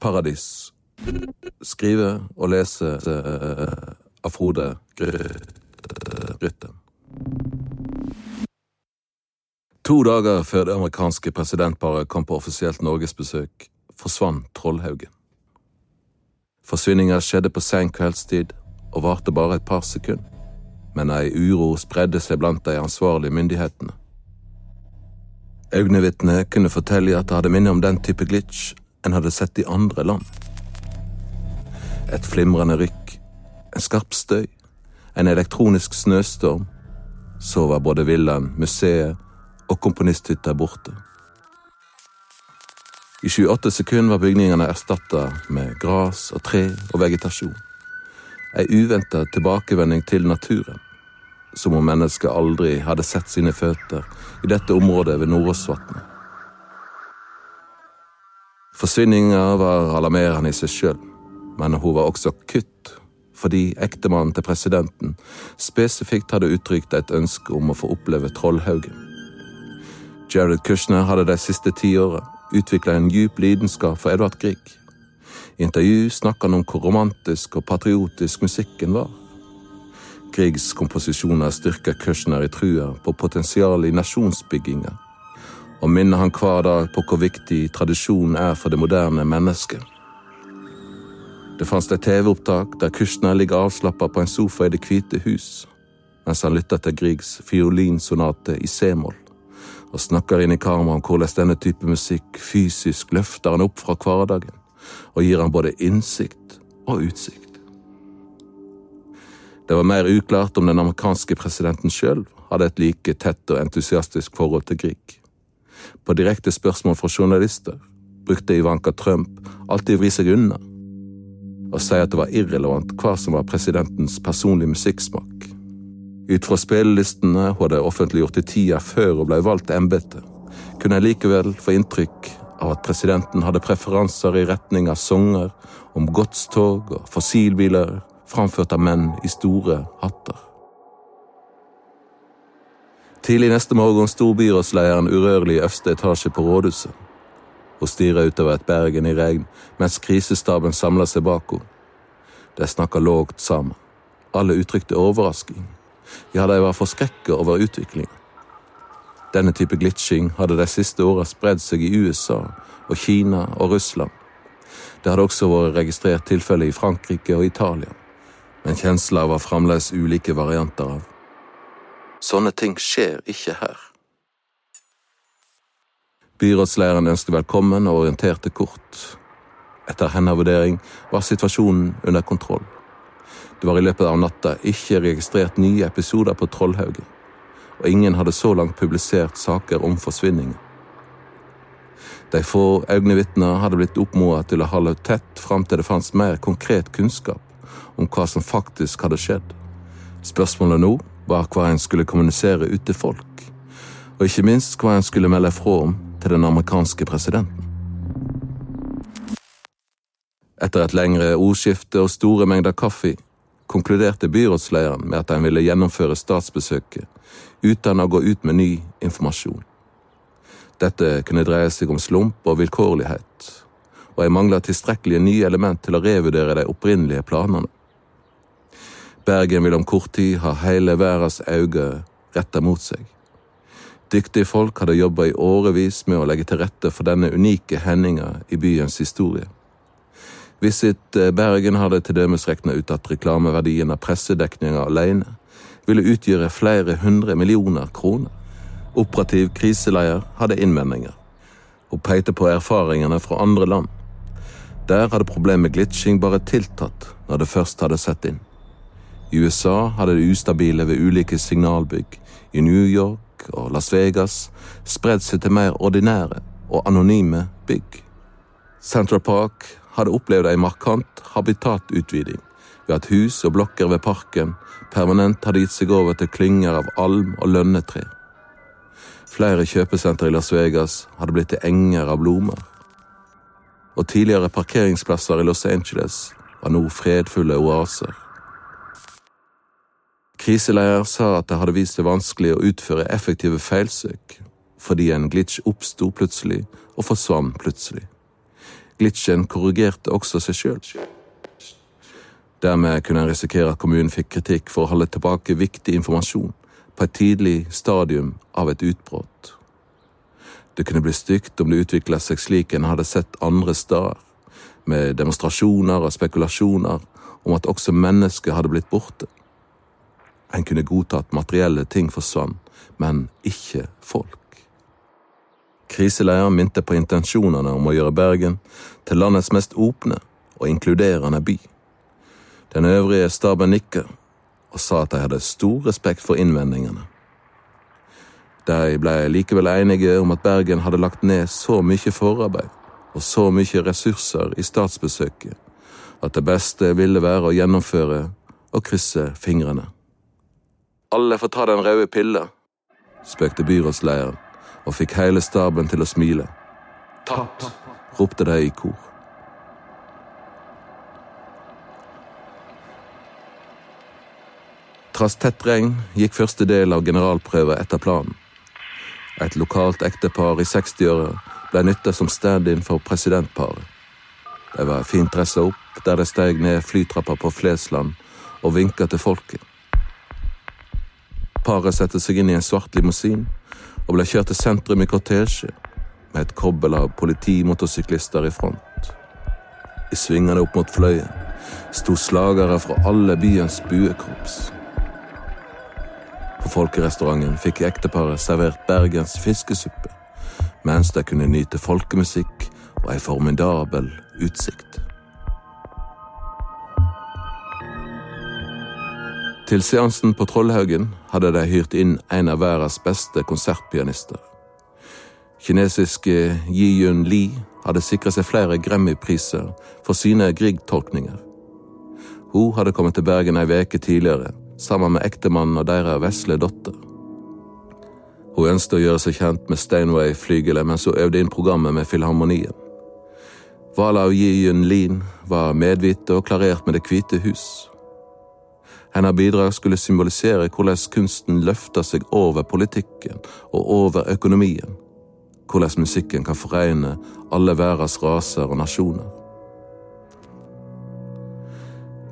Paradis. Skrive og lese uh, av Frode Grytten. To dager før det amerikanske presidentparet kom på offisielt norgesbesøk, forsvant Trollhaugen. Forsvinninga skjedde på sen kveldstid og varte bare et par sekunder, men ei uro spredde seg blant de ansvarlige myndighetene. Øynevitnet kunne fortelle at det hadde minnet om den type glitch en hadde sett i andre land. Et flimrende rykk, en skarp støy, en elektronisk snøstorm. Så var både villaen, museet og komponisthytta borte. I 28 sekunder var bygningene erstatta med gras og tre og vegetasjon. Ei uventa tilbakevending til naturen. Som om mennesket aldri hadde sett sine føtter i dette området ved Nordåsvatnet. Forsvinninga var alarmerende i seg sjøl, men hun var også kutt fordi ektemannen til presidenten spesifikt hadde uttrykt et ønske om å få oppleve Trollhaugen. Jared Kushner hadde de siste ti åra utvikla en djup lidenskap for Edvard Grieg. I intervju snakka han om hvor romantisk og patriotisk musikken var. Griegs komposisjoner styrker Kushner i trua på potensialet i nasjonsbygginga, og minner han hver dag på hvor viktig tradisjonen er for det moderne mennesket. Det fantes et TV-opptak der Kushner ligger avslappa på en sofa i Det hvite hus, mens han lytter til Griegs fiolinsonate i c-moll og snakker inn i kameraet om hvordan denne type musikk fysisk løfter han opp fra hverdagen og gir han både innsikt og utsikt. Det var mer uklart om den amerikanske presidenten sjøl hadde et like tett og entusiastisk forhold til Grieg. På direkte spørsmål fra journalister brukte Ivanka Trump alltid å vri seg unna og si at det var irrelevant hva som var presidentens personlige musikksmak. Ut fra spillelistene hun hadde offentliggjort i tida før hun ble valgt til embetet, kunne jeg likevel få inntrykk av at presidenten hadde preferanser i retning av sanger om godstog og fossilbiler framført av menn i store hatter. Tidlig neste morgen sto byrådslederen urørlig i øverste etasje på rådhuset. Hun stirra utover et Bergen i regn mens krisestaben samla seg bak henne. De snakka lågt sammen. Alle uttrykte overrasking. Ja, de var forskrekka over utviklinga. Denne type glitching hadde de siste åra spredd seg i USA og Kina og Russland. Det hadde også vært registrert tilfeller i Frankrike og Italia, men kjensla var fremdeles ulike varianter av. Sånne ting skjer ikke her. Byrådslæreren ønsket velkommen og orienterte kort. Etter hennes vurdering var situasjonen under kontroll. Det var i løpet av natta ikke registrert nye episoder på Trollhaugen, og ingen hadde så langt publisert saker om forsvinninger. De få øyenvitner hadde blitt oppmodet til å holde tett fram til det fantes mer konkret kunnskap om hva som faktisk hadde skjedd. Spørsmålet nå var hva en skulle kommunisere ut til folk, og ikke minst hva en skulle melde fra om til den amerikanske presidenten. Etter et lengre ordskifte og store mengder kaffe konkluderte byrådslederen med at han ville gjennomføre statsbesøket uten å gå ut med ny informasjon. Dette kunne dreie seg om slump og vilkårlighet, og jeg mangla tilstrekkelige nye element til å revurdere de opprinnelige planene. Bergen vil om kort tid ha hele verdens øyne retta mot seg. Dyktige folk hadde jobba i årevis med å legge til rette for denne unike hendinga i byens historie. Visit eh, Bergen hadde til dømes regna ut at reklameverdien av pressedekninga alene ville utgjøre flere hundre millioner kroner. Operativ kriseleder hadde innvendinger, og pekte på erfaringene fra andre land. Der hadde problemet med glitching bare tiltatt når det først hadde sett inn. I USA hadde det ustabile ved ulike signalbygg, i New York og Las Vegas, spredd seg til mer ordinære og anonyme bygg. Central Park hadde opplevd ei markant habitatutviding ved at hus og blokker ved parken permanent hadde gitt seg over til klynger av alm og lønnetre. Flere kjøpesentre i Las Vegas hadde blitt til enger av blomster. Og tidligere parkeringsplasser i Los Angeles var nå fredfulle oaser. Kriseleder sa at det hadde vist seg vanskelig å utføre effektive feilsøk fordi en glitch oppsto plutselig og forsvant plutselig. Glitchen korrigerte også seg sjøl. Dermed kunne en risikere at kommunen fikk kritikk for å holde tilbake viktig informasjon på et tidlig stadium av et utbrudd. Det kunne bli stygt om det utvikla seg slik en hadde sett andre steder, med demonstrasjoner og spekulasjoner om at også mennesker hadde blitt borte. En kunne godta at materielle ting forsvant, men ikke folk. Kriseleieren minte på intensjonene om å gjøre Bergen til landets mest åpne og inkluderende by. Den øvrige staben nikket og sa at de hadde stor respekt for innvendingene. De ble likevel enige om at Bergen hadde lagt ned så mye forarbeid og så mye ressurser i statsbesøket at det beste ville være å gjennomføre og krysse fingrene. Alle får ta den røde pilla, spøkte byrådslederen og fikk hele staben til å smile. Tatt, ropte de i kor. Trass tett regn gikk første del av generalprøven etter planen. Et lokalt ektepar i 60-åra ble nytta som stand-in for presidentparet. De var fint dressa opp der de steg ned flytrappa på Flesland og vinka til folket. Paret sette seg inn i en svart limousin og ble kjørt til sentrum i kortesje med et kobbel av politimotorsyklister i front. I svingene opp mot Fløyen sto slagere fra alle byens buekorps. På folkerestauranten fikk ekteparet servert Bergens fiskesuppe, mens de kunne nyte folkemusikk og ei formidabel utsikt. Til seansen på Trollhaugen hadde de hyrt inn en av verdens beste konsertpianister. Kinesiske Yi Yun Li hadde sikret seg flere Grammy-priser for sine Grieg-tolkninger. Hun hadde kommet til Bergen ei veke tidligere, sammen med ektemannen og deres vesle datter. Hun ønsket å gjøre seg kjent med Steinway-flygelet mens hun øvde inn programmet med Filharmonien. Walau Yi Yun Lin var medvite og klarert med Det hvite hus. Hennes bidrag skulle symbolisere hvordan kunsten løfter seg over politikken og over økonomien. Hvordan musikken kan foregne alle verdens raser og nasjoner.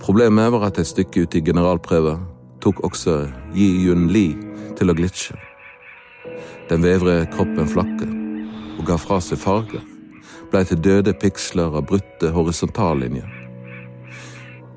Problemet var at et stykke ute i generalprøven tok også Yi Yun Li til å glitsje. Den vevre kroppen flakket og ga fra seg farger, blei til døde piksler av brutte horisontallinjer.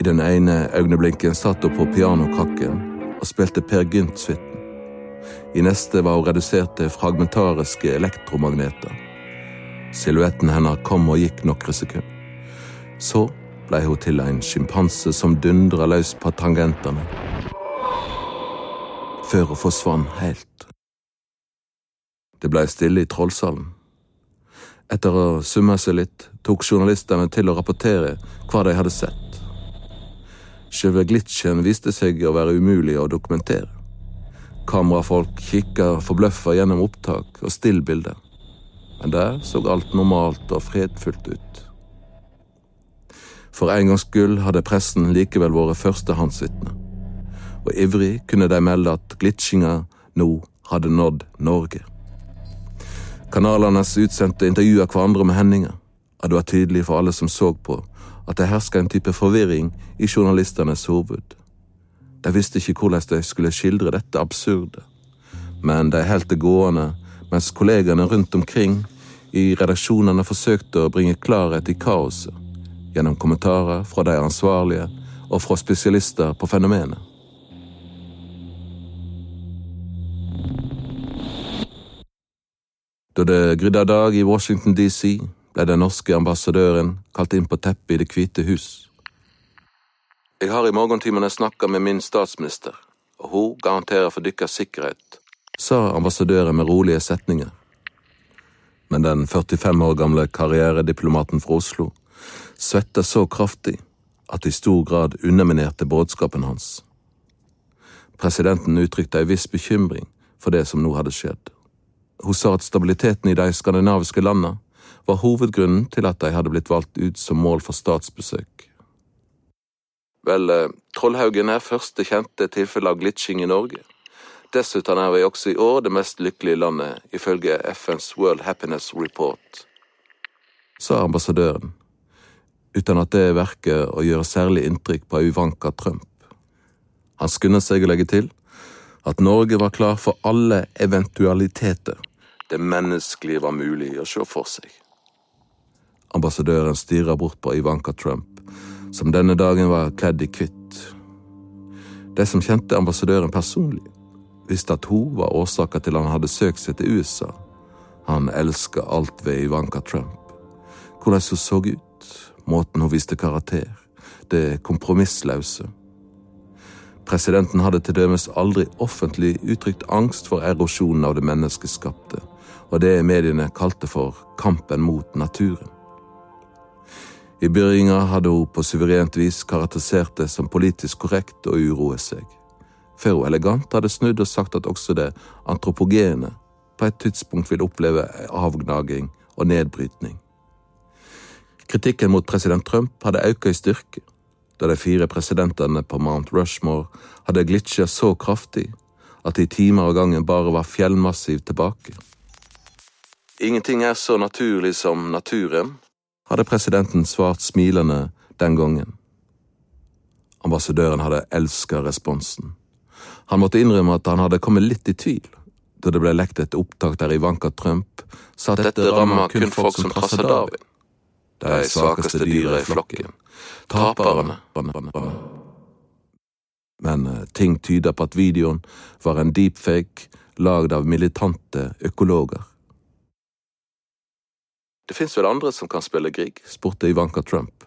I den ene øyeblinken satt hun på pianokakken og spilte Per Gynt-suiten. I neste var hun redusert til fragmentariske elektromagneter. Silhuetten hennes kom og gikk noen sekunder. Så blei hun til en sjimpanse som dundra løs på tangentene. Før hun forsvant helt. Det blei stille i trollsalen. Etter å summe seg litt tok journalistene til å rapportere hva de hadde sett. Sjølve glitchen viste seg å være umulig å dokumentere. Kamerafolk kikka forbløffa gjennom opptak og stillbilder, men der så alt normalt og fredfullt ut. For en gangs skyld hadde pressen likevel vært førstehåndsvitne, og ivrig kunne de melde at glitchinga nå hadde nådd Norge. Kanalenes utsendte intervjua hverandre med hendinga, og det var tydelig for alle som så på, at det herska en type forvirring i journalistenes hoved. De visste ikke hvordan de skulle skildre dette absurde, men de holdt det gående mens kollegene rundt omkring i redaksjonene forsøkte å bringe klarhet i kaoset gjennom kommentarer fra de ansvarlige og fra spesialister på fenomenet. Da det grydde dag i Washington DC, ble den norske ambassadøren kalt inn på teppet i Det hvite hus. Jeg har i morgentimene snakka med min statsminister, og hun garanterer for deres sikkerhet, sa ambassadøren med rolige setninger. Men den 45 år gamle karrierediplomaten fra Oslo svetta så kraftig at det i stor grad underminerte budskapen hans. Presidenten uttrykte ei viss bekymring for det som nå hadde skjedd. Hun sa at stabiliteten i de skandinaviske landene var hovedgrunnen til at de hadde blitt valgt ut som mål for statsbesøk. Vel, eh, Trollhaugen er første kjente tilfelle av glitching i Norge. Dessuten er vi også i år det mest lykkelige landet, ifølge FNs World Happiness Report, sa ambassadøren uten at det verker å gjøre særlig inntrykk på Uvanka Trump. Han skundet seg å legge til at Norge var klar for alle eventualiteter det menneskelige var mulig å se for seg. Ambassadøren stirrer bort på Ivanka Trump, som denne dagen var kledd i hvitt. De som kjente ambassadøren personlig, visste at hun var årsaken til han hadde søkt seg til USA. Han elska alt ved Ivanka Trump. Hvordan hun så ut, måten hun viste karakter, det kompromissløse. Presidenten hadde til dømes aldri offentlig uttrykt angst for erosjonen av det menneskeskapte, og det mediene kalte for kampen mot naturen. I begynnelsen hadde hun på suverent vis karakterisert det som politisk korrekt å uroe seg, før hun elegant hadde snudd og sagt at også det antropogene på et tidspunkt vil oppleve avgnaging og nedbrytning. Kritikken mot president Trump hadde økt i styrke da de fire presidentene på Mount Rushmore hadde glitsja så kraftig at det i timer av gangen bare var fjellmassiv tilbake. Ingenting er så naturlig som naturen, hadde presidenten svart smilende den gangen. Ambassadøren hadde elska responsen. Han måtte innrømme at han hadde kommet litt i tvil da det ble lekt et opptak der Ivanka Trump sa at dette rammer kun folk som trasser Darwin. De svakeste dyra i flokken. Taperne. Men eh, ting tyder på at videoen var en deepfake lagd av militante økologer. Det fins vel andre som kan spille Grieg? spurte Ivanka Trump.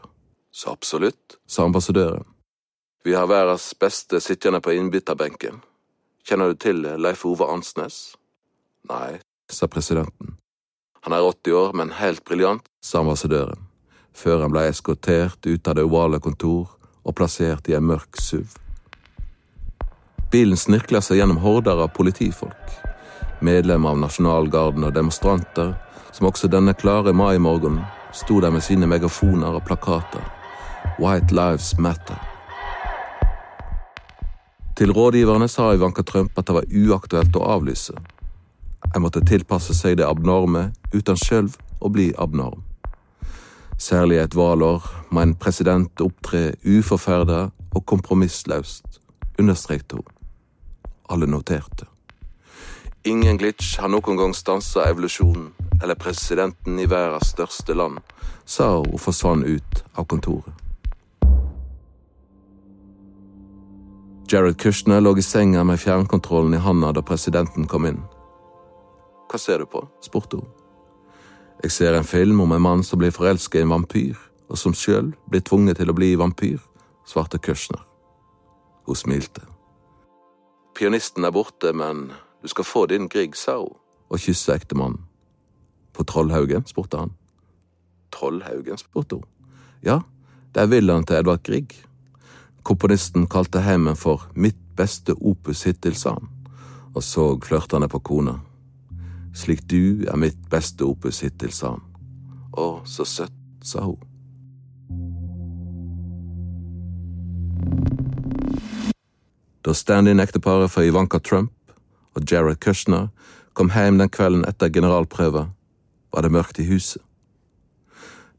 Så absolutt, sa ambassadøren. Vi har verdens beste sittende på innbytterbenken. Kjenner du til Leif Ove Ansnes? Nei, sa presidenten. Han er 80 år, men helt briljant, sa ambassadøren, før han ble eskortert ut av det ovale kontor og plassert i en mørk SUV. Bilen snirkler seg gjennom horder av politifolk, medlemmer av nasjonalgarden og demonstranter, som også denne klare maimorgenen sto der med sine megafoner og plakater. White Lives Matter. Til rådgiverne sa Ivanka Trump at det var uaktuelt å avlyse. En måtte tilpasse seg det abnorme uten sjøl å bli abnorm. Særlig et valår må en president opptre uforferda og kompromissløst, understrekte hun. Alle noterte. Ingen glitch har noen gang stansa evolusjonen eller presidenten i verdens største land, sa hun og forsvant ut av kontoret. Jared Kushner lå i senga med fjernkontrollen i handa da presidenten kom inn. Hva ser du på? spurte hun. Jeg ser en film om en mann som blir forelska i en vampyr, og som sjøl blir tvunget til å bli vampyr, svarte Kushner. Hun smilte. Pianisten er borte, men du skal få din Grieg, sa hun, og kyssa ektemannen. På Trollhaugen? spurte han. Trollhaugen? spurte hun. Ja, det er villaen til Edvard Grieg. Komponisten kalte heimen for Mitt beste opus hittil, sa han, og så flørtende på kona. Slik du er mitt beste opus hittil, sa han. Å, så søtt, sa hun. Da stand-in-ekteparet for Ivanka Trump og Jared Kushner kom hjem den kvelden etter generalprøva, var det mørkt i huset.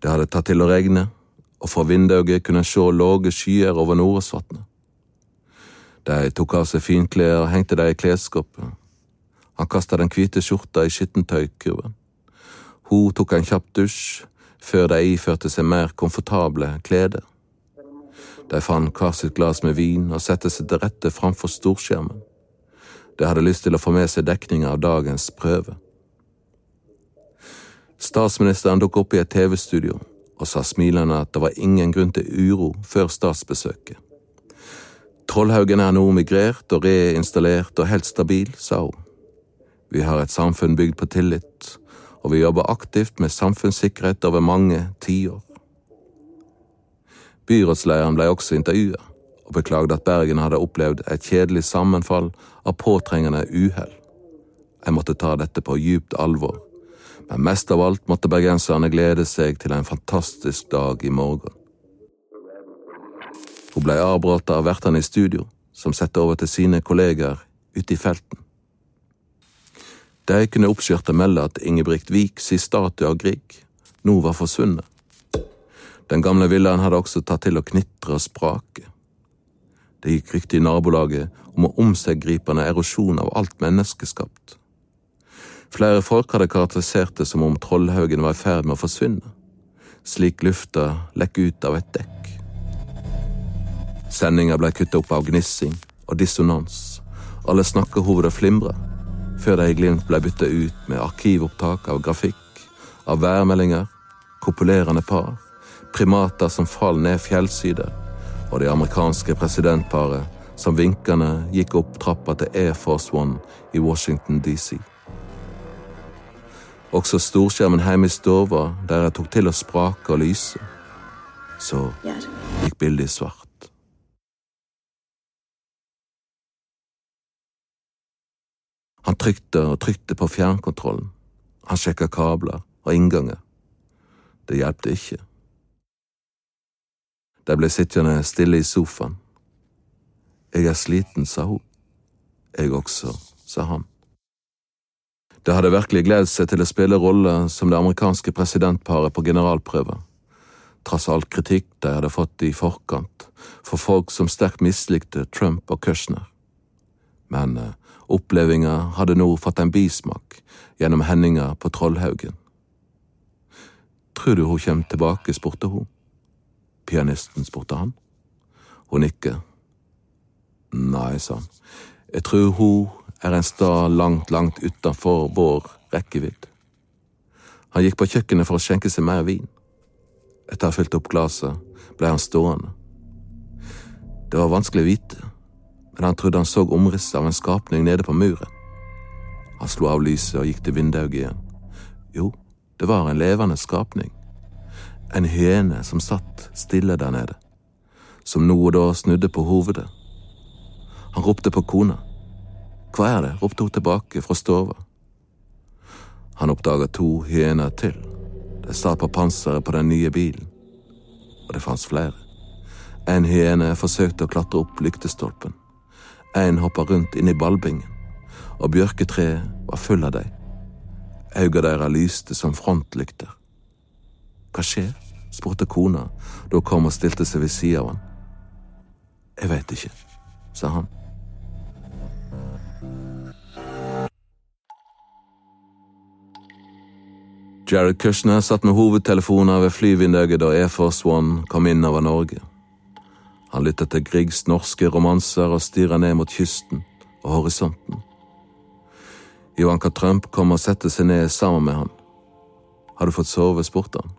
Det hadde tatt til å regne, og fra vinduet kunne en se lave skyer over Noresvatnet. De tok av seg finklær og hengte dem i klesskapet. Han kasta den hvite skjorta i skittentøykurven. Hun tok en kjapp dusj før de iførte seg mer komfortable klede. De fant hver sitt glass med vin og satte seg til rette framfor storskjermen. De hadde lyst til å få med seg dekninga av dagens prøve. Statsministeren dukket opp i et TV-studio og sa smilende at det var ingen grunn til uro før statsbesøket. Trollhaugen er nå migrert og reinstallert og helt stabil, sa hun. Vi har et samfunn bygd på tillit, og vi jobber aktivt med samfunnssikkerhet over mange tiår. Byrådslederen ble også intervjuet, og beklagde at Bergen hadde opplevd et kjedelig sammenfall av påtrengende uhell. Jeg måtte ta dette på djupt alvor men mest av alt måtte bergenserne glede seg til en fantastisk dag i morgen. Hun ble avbrutt av vertene i studio, som satte over til sine kolleger ute i felten. De kunne oppskjørte melde at Ingebrigt Vik si statue av Grieg nå var forsvunnet. Den gamle villaen hadde også tatt til å knitre og sprake. Det gikk rykte i nabolaget om å omseggripende erosjon av alt menneskeskapt. Flere folk hadde karakterisert det som om Trollhaugen var i ferd med å forsvinne, slik lufta lekker ut av et dekk. Sendinga ble kutta opp av gnissing og dissonans, alle snakkehovedet flimra, før de i glimt ble bytta ut med arkivopptak av grafikk, av værmeldinger, kopulerende par, primater som fall ned fjellsider, og det amerikanske presidentparet som vinkende gikk opp trappa til Air Force One i Washington DC. Også storskjermen hjemme i stua, der jeg tok til å sprake og lyse. Så gikk bildet i svart. Han trykte og trykte på fjernkontrollen. Han sjekka kabler og innganger. Det hjalp ikke. De ble sittende stille i sofaen. Jeg er sliten, sa hun. Jeg også, sa han. Det hadde virkelig gledet seg til å spille rolle som det amerikanske presidentparet på generalprøver, trass all kritikk de hadde fått i forkant for folk som sterkt mislikte Trump og Kushner. Men eh, opplevinga hadde nå fått en bismak gjennom hendinga på Trollhaugen. Tror du hun kjem tilbake, spurte hun. Pianisten spurte han. Hun nikker. Nei, sa han. Jeg tror hun er en stad langt, langt utenfor vår rekkevidd. Han gikk på kjøkkenet for å skjenke seg mer vin. Etter å ha fylt opp glasset, ble han stående. Det var vanskelig å vite, men han trodde han så omrisset av en skapning nede på muren. Han slo av lyset og gikk til vinduet igjen. Jo, det var en levende skapning. En hyene som satt stille der nede, som nå og da snudde på hovedet. Han ropte på kona. Hva er det? ropte hun tilbake fra stova. Han oppdaga to hyener til. De satt på panseret på den nye bilen. Og det fantes flere. En hyene forsøkte å klatre opp lyktestolpen. En hoppa rundt inn i ballbingen, og bjørketreet var full av dem. Auga deres lyste som frontlykter. Hva skjer? spurte kona da hun kom og stilte seg ved sida av han. Jeg veit ikke, sa han. Jared Kushner satt med hovedtelefoner ved flyvinduet da Air Force One kom inn over Norge. Han lyttet til Griegs norske romanser og stirra ned mot kysten og horisonten. Ivanka Trump kom og sette seg ned sammen med han. Har du fått sove? spurte han.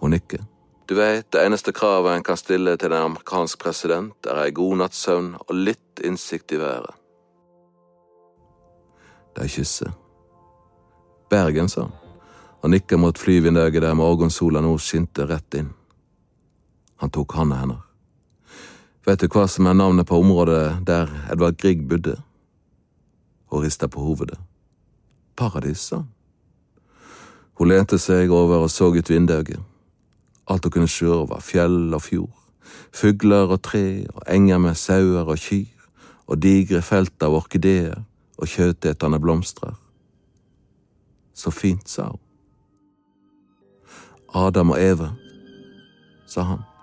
Hun nikker. Du veit, det eneste kravet en kan stille til en amerikansk president, er ei god natts søvn og litt innsikt i været. De kysser. Bergen, sa han og nikka mot flyvinduet der morgensola nå skinte rett inn. Han tok handa hennes. Vet du hva som er navnet på området der Edvard Grieg bodde? Hun rista på hovedet. Paradis. Hun lente seg over og så ut vinduet. Alt hun kunne sjå var fjell og fjord, fugler og tre og enger med sauer og kyr, og digre felt av orkideer og kjøtetende blomstrer. Så fint, sa hun. Adam og Eva, sa han.